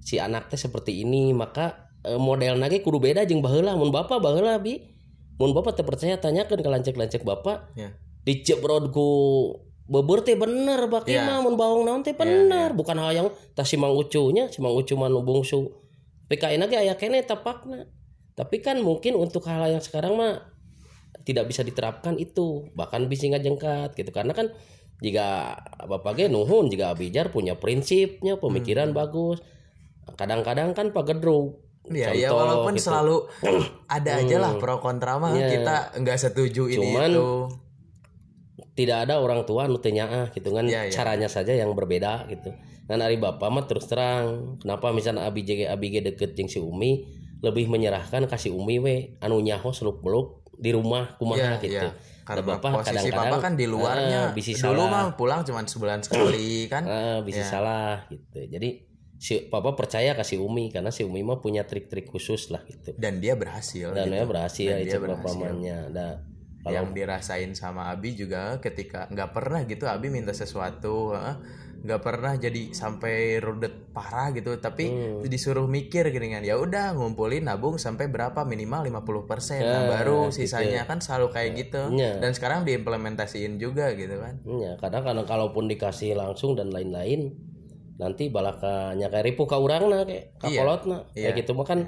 si anaknya seperti ini. Maka model nage kudu beda jeung baheula. Mun bapak baheula bi. Mun bapak teu percaya tanyakan ke lancek-lancek bapak. Ya. Dicebrod ku beubeur teh bener baki Ya. mah mun baong naon teh Ya, bener. bukan hal yang tas si mang ucunya si mang ucu mah bungsu. PKN ge aya kene tapakna. Tapi kan mungkin untuk hal yang sekarang mah tidak bisa diterapkan itu. Bahkan bisa ngajengkat gitu. Karena kan jika bapak ge nuhun jika abijar punya prinsipnya pemikiran Hmm. bagus kadang-kadang kan pak gedruk ya ya walaupun gitu. selalu ada aja lah pro kontra mah Ya. kita nggak setuju ini Cuman, itu tidak ada orang tua nu teu nyaah gitu kan Iya, iya. caranya saja yang berbeda gitu dan ari bapak mah terus terang kenapa misalnya abi jege abi ge deket jeung si Umi lebih menyerahkan kasih Umi we anu nyaho seluk beluk di rumah kumaha Iya, gitu iya. Karena Nah, Bapak posisi kadang-kadang, papa kan di luarnya ah, bisi dulu salah. mah pulang cuma sebulan sekali kan Ah, bisa Ya. salah gitu jadi si papa percaya kasih Umi karena si Umi mah punya trik-trik khusus lah gitu dan dia berhasil dan gitu. ya berhasil Dan dia berhasil. pamannya nah kalau yang dirasain sama Abi juga ketika nggak pernah gitu Abi minta sesuatu nggak pernah jadi sampai rudet parah gitu tapi Hmm. disuruh mikir gini kan ya udah ngumpulin nabung sampai berapa minimal 50% nah, Ya, baru gitu. sisanya kan selalu kayak gitu Ya. dan sekarang diimplementasiin juga gitu kan Ya, kadang kadang kalaupun dikasih langsung dan lain-lain nanti balakanya kayak ripu ka urangna kayak ka Iya. kayak Iya. gitu mah kan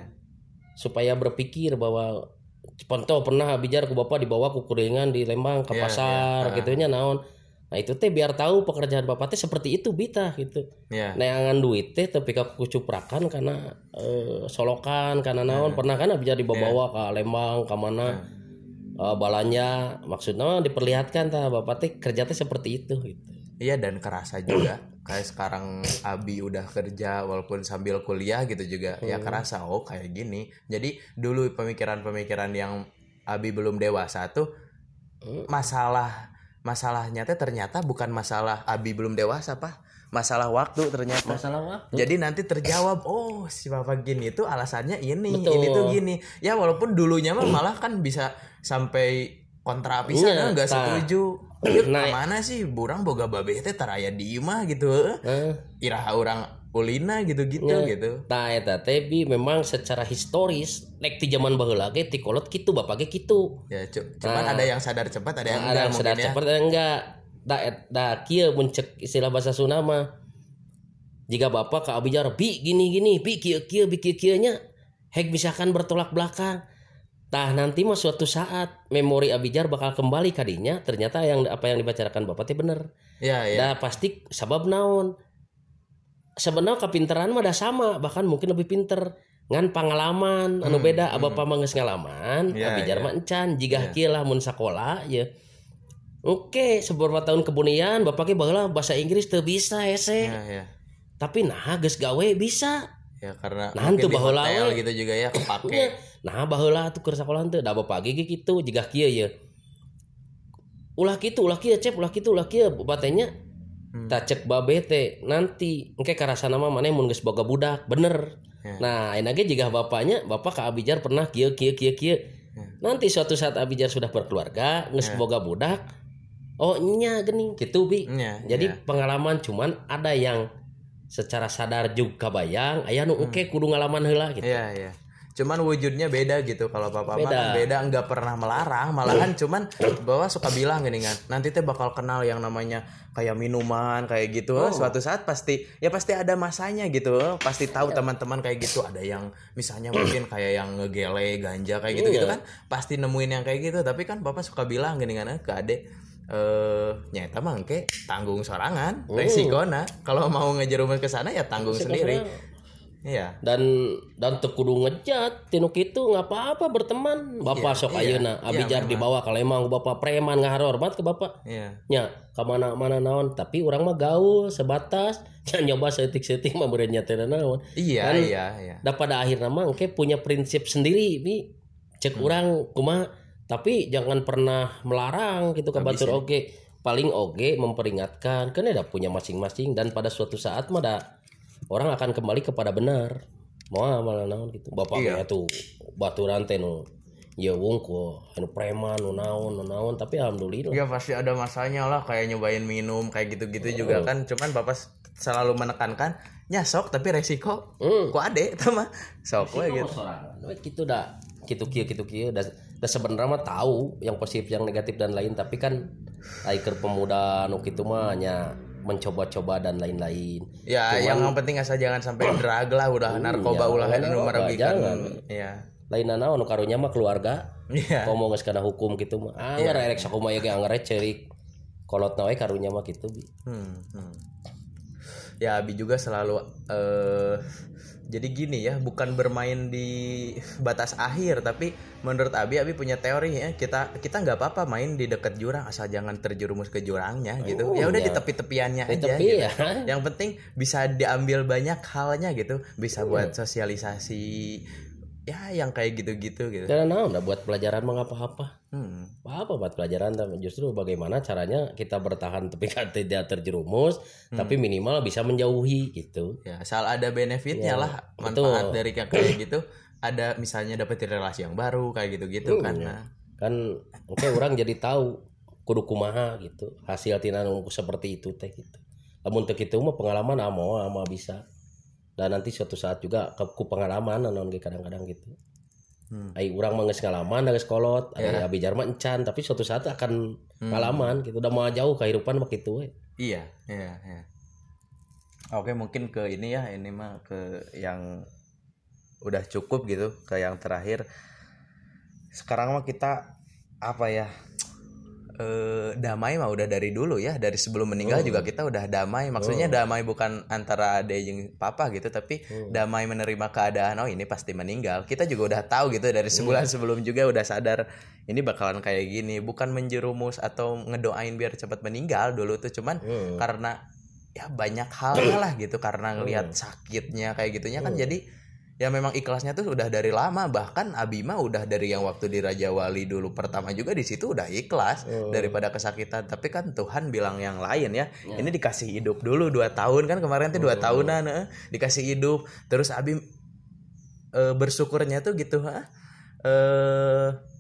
supaya berpikir bahwa contoh pernah bijar ku bapak dibawa ku kuringan di Lembang ke Iya, pasar iya. gitu nya naon. Nah itu teh biar tahu pekerjaan bapak teh seperti itu bita gitu. Ya neangan duit teh tapi ka kucuprakan karena eh, solokan karena Iya. naon pernah kan bisa dibawa ke Lembang ke mana eh, balanya. Maksudnya diperlihatkan tah bapak teh kerja teh seperti itu gitu. Iya dan kerasa juga kayak sekarang Abi udah kerja walaupun sambil kuliah gitu juga ya kerasa oh kayak gini. Jadi dulu pemikiran-pemikiran yang Abi belum dewasa tuh masalah masalahnya teh ternyata bukan masalah Abi belum dewasa pak masalah waktu ternyata. masalah waktu Jadi nanti terjawab, oh si bapak gini itu alasannya ini, Betul. ini tuh gini. Ya walaupun dulunya mah malah kan bisa sampai kontra pisan Iya, nggak setuju. Yuk, Nah, mana sih burang boga babe teh taraya di imah gitu. eh, Iraha orang ulina gitu-gitu Iya. gitu. Nah, eta teh bi memang secara historis nek ti zaman baheula ge ti kolot kitu bapak ge kitu. Ya cu- cuman Nah. ada yang sadar cepat, ada yang Nah, ada enggak yang sadar ya. cepat ada yang enggak. Da et- da kieu mun cek istilah bahasa Sunda mah. Jika bapak ke abijar bi gini gini, bi kieu kieu bi kieu kieu nya hek misalkan bertolak belakang. Tah nanti mah suatu saat memori abijar bakal kembali kadinya ternyata yang apa yang dibacakan bapak teh bener. Iya, iya. Dah pasti sabab naon. Sebenarnya kepinteran mah dah sama, bahkan mungkin lebih pinter. Ngan pengalaman anu Hmm, beda hmm. abah pamanggeus ngalaman, Ya, abi jar ya. mah encan jigah Ya. kieu lah mun sakola ya. Oke, seberapa tahun kemudian bapak ge baheula bahasa Inggris teu bisa. Ya, ya. Tapi nah geus gawe bisa. Ya karena Nah, di baheula gitu juga ya Ya, kepake. Nah, baheula tuh keur sakola teu da bapak ge kitu jigah kieu ya. Ulah kitu, ulah kieu cep, ulah kitu, ulah kieu batenya Hmm. tak cek babe teh nanti engke karasa nama mana mun geus boga budak bener Ya. nah enak ge jika bapaknya bapak ke Abijar pernah kieu kieu kieu kieu Ya. nanti suatu saat Abijar sudah berkeluarga geus Ya. boga budak oh nya geuning gitu bi Ya, jadi ya. pengalaman cuman ada yang secara sadar juga bayang aya nu engke kudu ngalaman heula gitu Iya, iya. Cuman wujudnya beda gitu. Kalau papa Beda. kan beda nggak pernah melarang. Malahan cuman bawa suka bilang gini kan nanti teh bakal kenal yang namanya kayak minuman kayak gitu. Oh. suatu saat pasti ya pasti ada masanya gitu. Pasti tahu Iya. teman-teman kayak gitu. Ada yang misalnya mungkin kayak yang ngegele ganja kayak gitu gitu kan. Pasti nemuin yang kayak gitu. Tapi kan papa suka bilang gini kan ke adek eh nyata mangke tanggung sorangan Oh. resiko kalau mau ngejerumus ke sana ya tanggung sendiri iya. Dan dan teu kudu ngejat tinu kitu nggak apa-apa berteman. Bapak sok iya. ayeuna Iya, abijar dibawa kalau emang bapak preman nggak hormat ke bapak. Iya. Nya ke mana mana naon tapi orang mah gaul sebatas. [laughs] Jangan nyoba setik-setik mah berenya teh naon. Iya Kan- iya iya. da pada akhirnya mah engke punya prinsip sendiri bi cek Hmm. orang kumaha tapi jangan pernah melarang gitu ke batur oge. Paling oge memperingatkan kan ada punya masing-masing. Dan pada suatu saat mah da orang akan kembali kepada benar. Mau malah naon gitu. Bapak Iya. tuh baturan teh nu ya wungku anu preman nu naon nu naon tapi alhamdulillah. Ya pasti ada masanya lah kayak nyobain minum kayak gitu-gitu Oh. juga kan. Cuman bapak selalu menekankan nyasok tapi resiko Hmm. ku ade sama sok we gitu. gitu dah gitu kieu gitu kieu. Da, da sebenarnya mah tahu yang positif yang negatif dan lain tapi kan aiker pemuda nu kitu mah hanya mencoba-coba dan lain-lain. Ya yang penting asal jangan sampai [clears throat] drag lah udah narkoba ya, ulah jangan, nu merugikan. jangan. ya lain naon nu karunya mah keluarga. Iya. Ngomong geus kana hukum gitu mah anggar erek sakumaha ge anggar ceurik kolot we karunya mah gitu bi. Hmm, hmm. Ya Abi juga selalu eh jadi gini ya, bukan bermain di batas akhir, tapi menurut Abi, Abi punya teori ya, kita kita nggak apa-apa main di dekat jurang asal jangan terjerumus ke jurangnya gitu. ya udah di tepi-tepiannya Di aja. tepi gitu. ya. Yang penting bisa diambil banyak halnya gitu, bisa buat sosialisasi, ya yang kayak gitu-gitu gitu. dan naon dah buat pelajaran mah nggak apa-apa Hmm. apa buat pelajaran justru bagaimana caranya kita bertahan [laughs] tapi kan tidak terjerumus tapi minimal bisa menjauhi gitu. Ya, asal ada benefitnya Ya, lah, manfaat dari yang kayak [coughs] gitu. Ada misalnya dapetin relasi yang baru kayak gitu-gitu kan. Nah, kan oke orang jadi tahu kudu kumaha gitu. Hasil tina seperti itu teh gitu. Lamun teu kitu mah pengalaman amo ama bisa dan nanti suatu saat juga ke ku pengalaman naon ge kadang-kadang gitu Hmm. Ai urang mah geus ngalaman geus kolot ada abi jarma encan tapi suatu saat akan ngalaman gitu udah mau jauh kehidupan we Iya, iya, iya. Oke, mungkin ke ini ya, ini mah ke yang udah cukup gitu, ke yang terakhir. Sekarang mah kita apa ya? Eh damai mah udah dari dulu ya, dari sebelum meninggal juga kita udah damai. Maksudnya damai bukan antara ade yang papa gitu, tapi damai menerima keadaan oh ini pasti meninggal. Kita juga udah tahu gitu dari sebulan sebelum juga udah sadar ini bakalan kayak gini, bukan menjerumus atau ngedoain biar cepat meninggal dulu tuh cuman karena ya banyak halnya lah gitu karena ngelihat sakitnya kayak gitunya kan jadi ya memang ikhlasnya tuh udah dari lama. Bahkan Abima udah dari yang waktu di Raja Wali dulu pertama juga di situ udah ikhlas daripada kesakitan. Tapi kan Tuhan bilang yang lain ya ini dikasih hidup dulu dua tahun. Kan kemarin tuh dua tahunan eh, dikasih hidup. Terus Abi eh, bersyukurnya tuh gitu ha? eh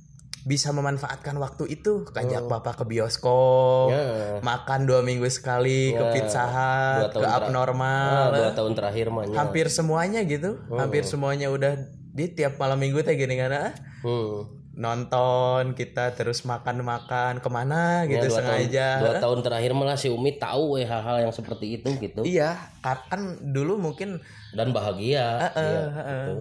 bisa memanfaatkan waktu itu. Kajak papa ke bioskop Ya. makan dua minggu sekali ke pizza Dua hut tahun ke abnormal. Ah, dua tahun terakhir mah nya. hampir semuanya gitu. Hampir semuanya udah di tiap malam minggu teh gini kan ah. Hmm. nonton kita terus makan makan ke mana Ya, gitu dua tahun, sengaja. dua tahun terakhir malah si Umi tahu we hal-hal yang seperti itu gitu. Iya ka- kan dulu mungkin dan bahagia. Eh, Iya, eh, gitu.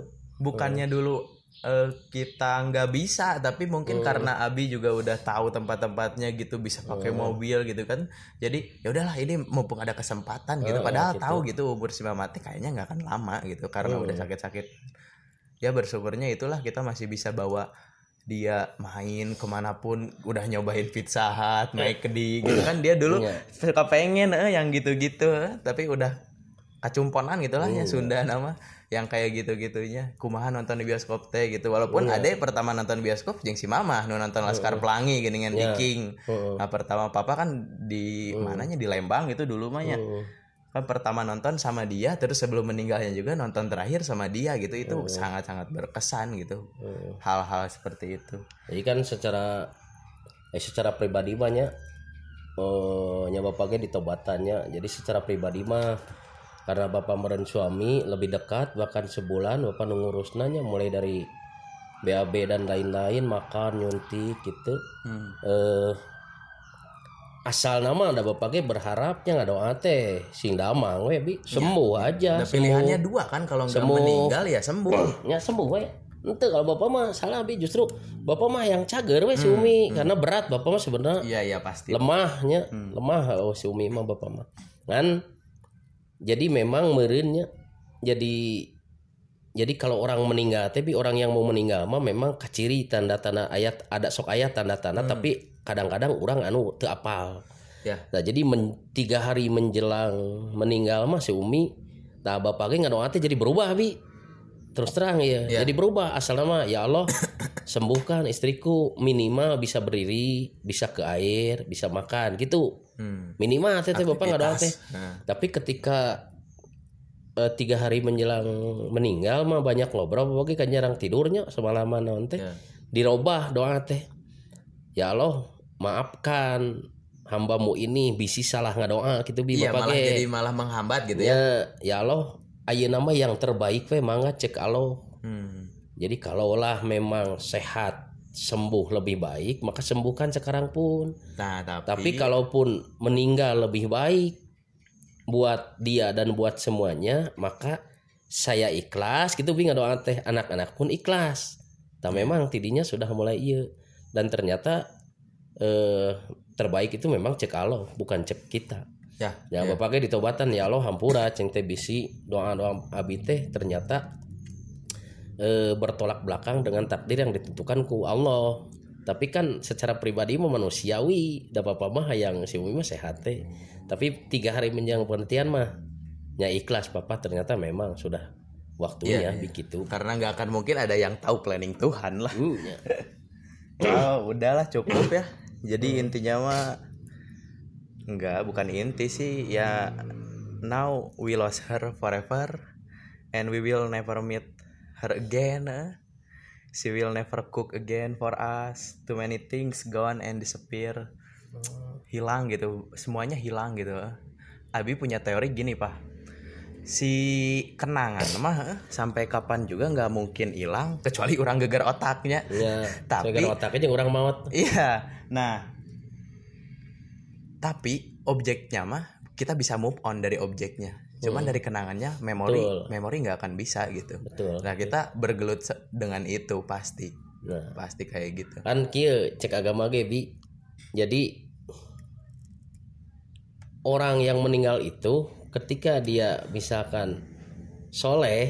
bukannya dulu eh, kita nggak bisa tapi mungkin karena Abi juga udah tahu tempat-tempatnya gitu bisa pakai mobil gitu kan. Jadi ya udahlah ini mumpung ada kesempatan gitu. Padahal tahu gitu umur si mati kayaknya nggak akan lama gitu karena udah sakit-sakit. Ya bersyukurnya itulah kita masih bisa bawa dia main ke mana pun udah nyobain pizza hut naik ke di gitu kan. Dia dulu Iya. suka pengen eh, yang gitu-gitu eh, tapi udah kacumponan gitu lah ya Sunda nama yang kayak gitu-gitunya. Kumaha nonton di bioskop teh gitu. Walaupun ada pertama nonton bioskop jeung si mama nu nonton Laskar Pelangi gini dengan Viking. Nah pertama papa kan di mananya? Di Lembang itu dulu mah ya. Kan pertama nonton sama dia terus sebelum meninggalnya juga nonton terakhir sama dia gitu. Itu sangat-sangat berkesan gitu. Hal-hal seperti itu. Jadi kan secara eh secara pribadi banyak eh nya bapaknya ditobatannya jadi secara pribadi mah karena bapak meren suami lebih dekat bahkan sebulan bapak ngurus nanya mulai dari BAB dan lain-lain makan nyuntik gitu. Hmm. eh asal nama ada bapaknya berharapnya nggak doa teh. Sing damang we bi. Sembuh aja Nah, pilihannya dua kan kalau nggak Sembuh. meninggal ya sembuh. ya sembuh we. Ente kalau bapak mah salah bi. Justru bapak mah yang cager we si Umi. karena berat bapak mah sebenarnya Iya iya pasti. lemahnya. Lemah oh si Umi mah bapak mah. Kan jadi memang meureunnya jadi jadi kalau orang meninggal tapi orang yang mau meninggal mah memang kaciri tanda-tanda ayat ada sok ayat tanda-tanda tapi kadang-kadang orang anu teu apal. Ya. nah jadi men- tiga hari menjelang meninggal mah si Umi nah bapaknya nggak jadi berubah bi terus terang ya Ya. jadi berubah asal nama ya Allah [coughs] sembuhkan istriku minimal bisa berdiri bisa ke air bisa makan gitu Hmm. minimal teh teh bapak nggak doa teh. Nah. tapi ketika eh, tiga hari menjelang meninggal mah banyak ngobrol pokoknya kan jarang tidurnya semalaman naon teh Ya. dirobah doa teh ya Allah maafkan hambamu ini bisi salah nggak doa gitu bi Iya bapak malah ge. jadi malah menghambat gitu ya. ya ya Allah ayeuna nama yang terbaik we mangga cek Allah Hmm. jadi kalaulah memang sehat sembuh lebih baik maka sembuhkan sekarang pun Nah tapi, tapi kalaupun meninggal lebih baik buat dia dan buat semuanya, maka saya ikhlas gitu bingung doa teh anak-anak pun ikhlas. Tapi memang tidinya sudah mulai iya dan ternyata eh terbaik itu memang cek Allah bukan cek kita. Ya, Ya, bapaknya ditobatan ya Allah hampura ceng teh bisi doa-doa abi teh ternyata eh, bertolak belakang dengan takdir yang ditentukan ku Allah. Tapi kan secara pribadi mah manusiawi, da papa mah yang si Umi mah sehat teh. Tapi tiga hari menjelang penghentian mah ya ikhlas papa ternyata memang sudah waktunya Iya, iya. begitu. karena nggak akan mungkin ada yang tahu planning Tuhan lah. Uh, ya. Oh, udahlah cukup ya. Jadi intinya mah enggak, bukan inti sih ya now we lost her forever and we will never meet her again. eh. She will never cook again for us. Too many things gone and disappear. Hilang gitu, semuanya hilang gitu. Abi punya teori gini, Pak. Si kenangan mah eh, sampai kapan juga nggak mungkin hilang kecuali orang geger otaknya. Ya, Tapi- tapi otaknya orang maut. Iya. Nah, tapi objeknya mah kita bisa move on dari objeknya. Cuman dari kenangannya memori Betul. memori nggak akan bisa gitu. Betul. Nah, kita bergelut dengan itu pasti. Nah, Pasti kayak gitu. kan kieu cek agama ge bi jadi orang yang meninggal itu ketika dia misalkan soleh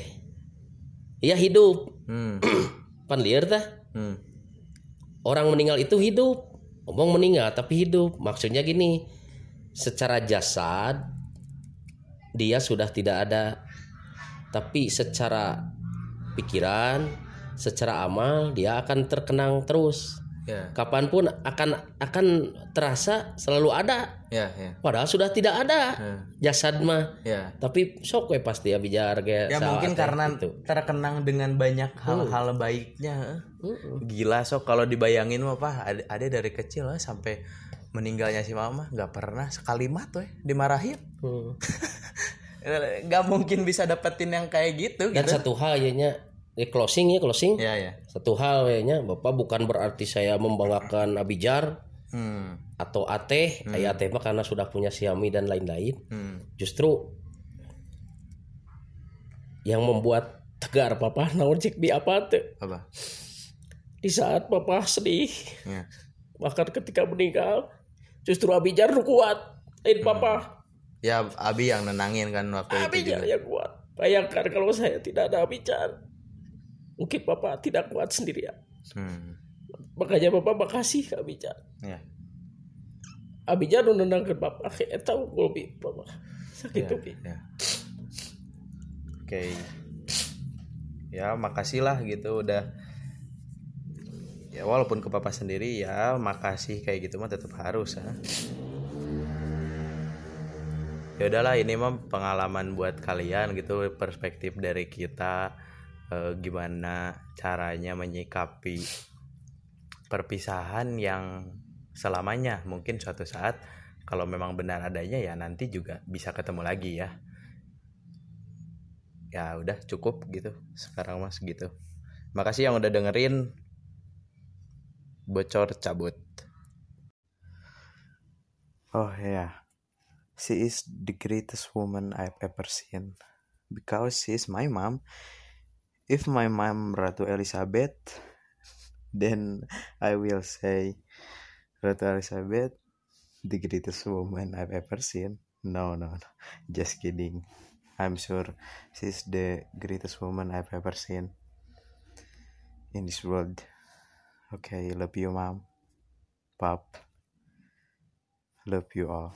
ya hidup Hmm. [clears throat] pan liar tah Hmm. orang meninggal itu hidup ngomong meninggal tapi hidup. Maksudnya gini secara jasad dia sudah tidak ada. Tapi secara pikiran secara amal dia akan terkenang terus Ya. kapan pun akan akan terasa selalu ada Ya, ya. padahal sudah tidak ada Ya. jasad mah Ya. tapi sok we pasti ya bijar ge Ya mungkin karena gitu. terkenang dengan banyak hal-hal baiknya. Heeh. Gila sok kalau dibayangin mah Pak, ada, ada dari kecil eh, sampai meninggalnya si mama nggak pernah sekalimat weh dimarahin. Hmm. [laughs] nggak mungkin bisa dapetin yang kayak gitu dan gitu. satu hal ya eh, closing ya closing. Ya ya. satu hal ya bapak bukan berarti saya membanggakan abijar Hmm. atau ateh kayak ateh mah karena sudah punya siami dan lain-lain. Hmm. justru yang membuat tegar papa [laughs] naon cek di apa tuh Apa? di saat papa sedih Ya. bahkan ketika meninggal justru abijar kuat. Lain papa. Ya Abi yang nenangin kan waktu itu abijar yang kuat. Bayangkan kalau saya tidak ada abijar mungkin papa tidak kuat sendirian Hmm. makanya bapak makasih ke abijar Ya. abijar nu nenangkeun bapak kayak tahu gobi bapak sakit Ya, ya. Oke. Ya makasih lah gitu udah. Ya walaupun ke papa sendiri ya makasih kayak gitu mah tetap harus ya. Ya udahlah ini mah pengalaman buat kalian gitu perspektif dari kita eh, gimana caranya menyikapi perpisahan yang selamanya. Mungkin suatu saat kalau memang benar adanya ya nanti juga bisa ketemu lagi ya. Ya udah cukup gitu sekarang mas gitu. Makasih yang udah dengerin. Bocor cabut. Oh yeah, she is the greatest woman I've ever seen. Because she is my mom. If my mom Ratu Elizabeth, then I will say Ratu Elizabeth, the greatest woman I've ever seen. No, no, no, just kidding. I'm sure she's the greatest woman I've ever seen in this world. Okay, love you, mom, pop. Love you all.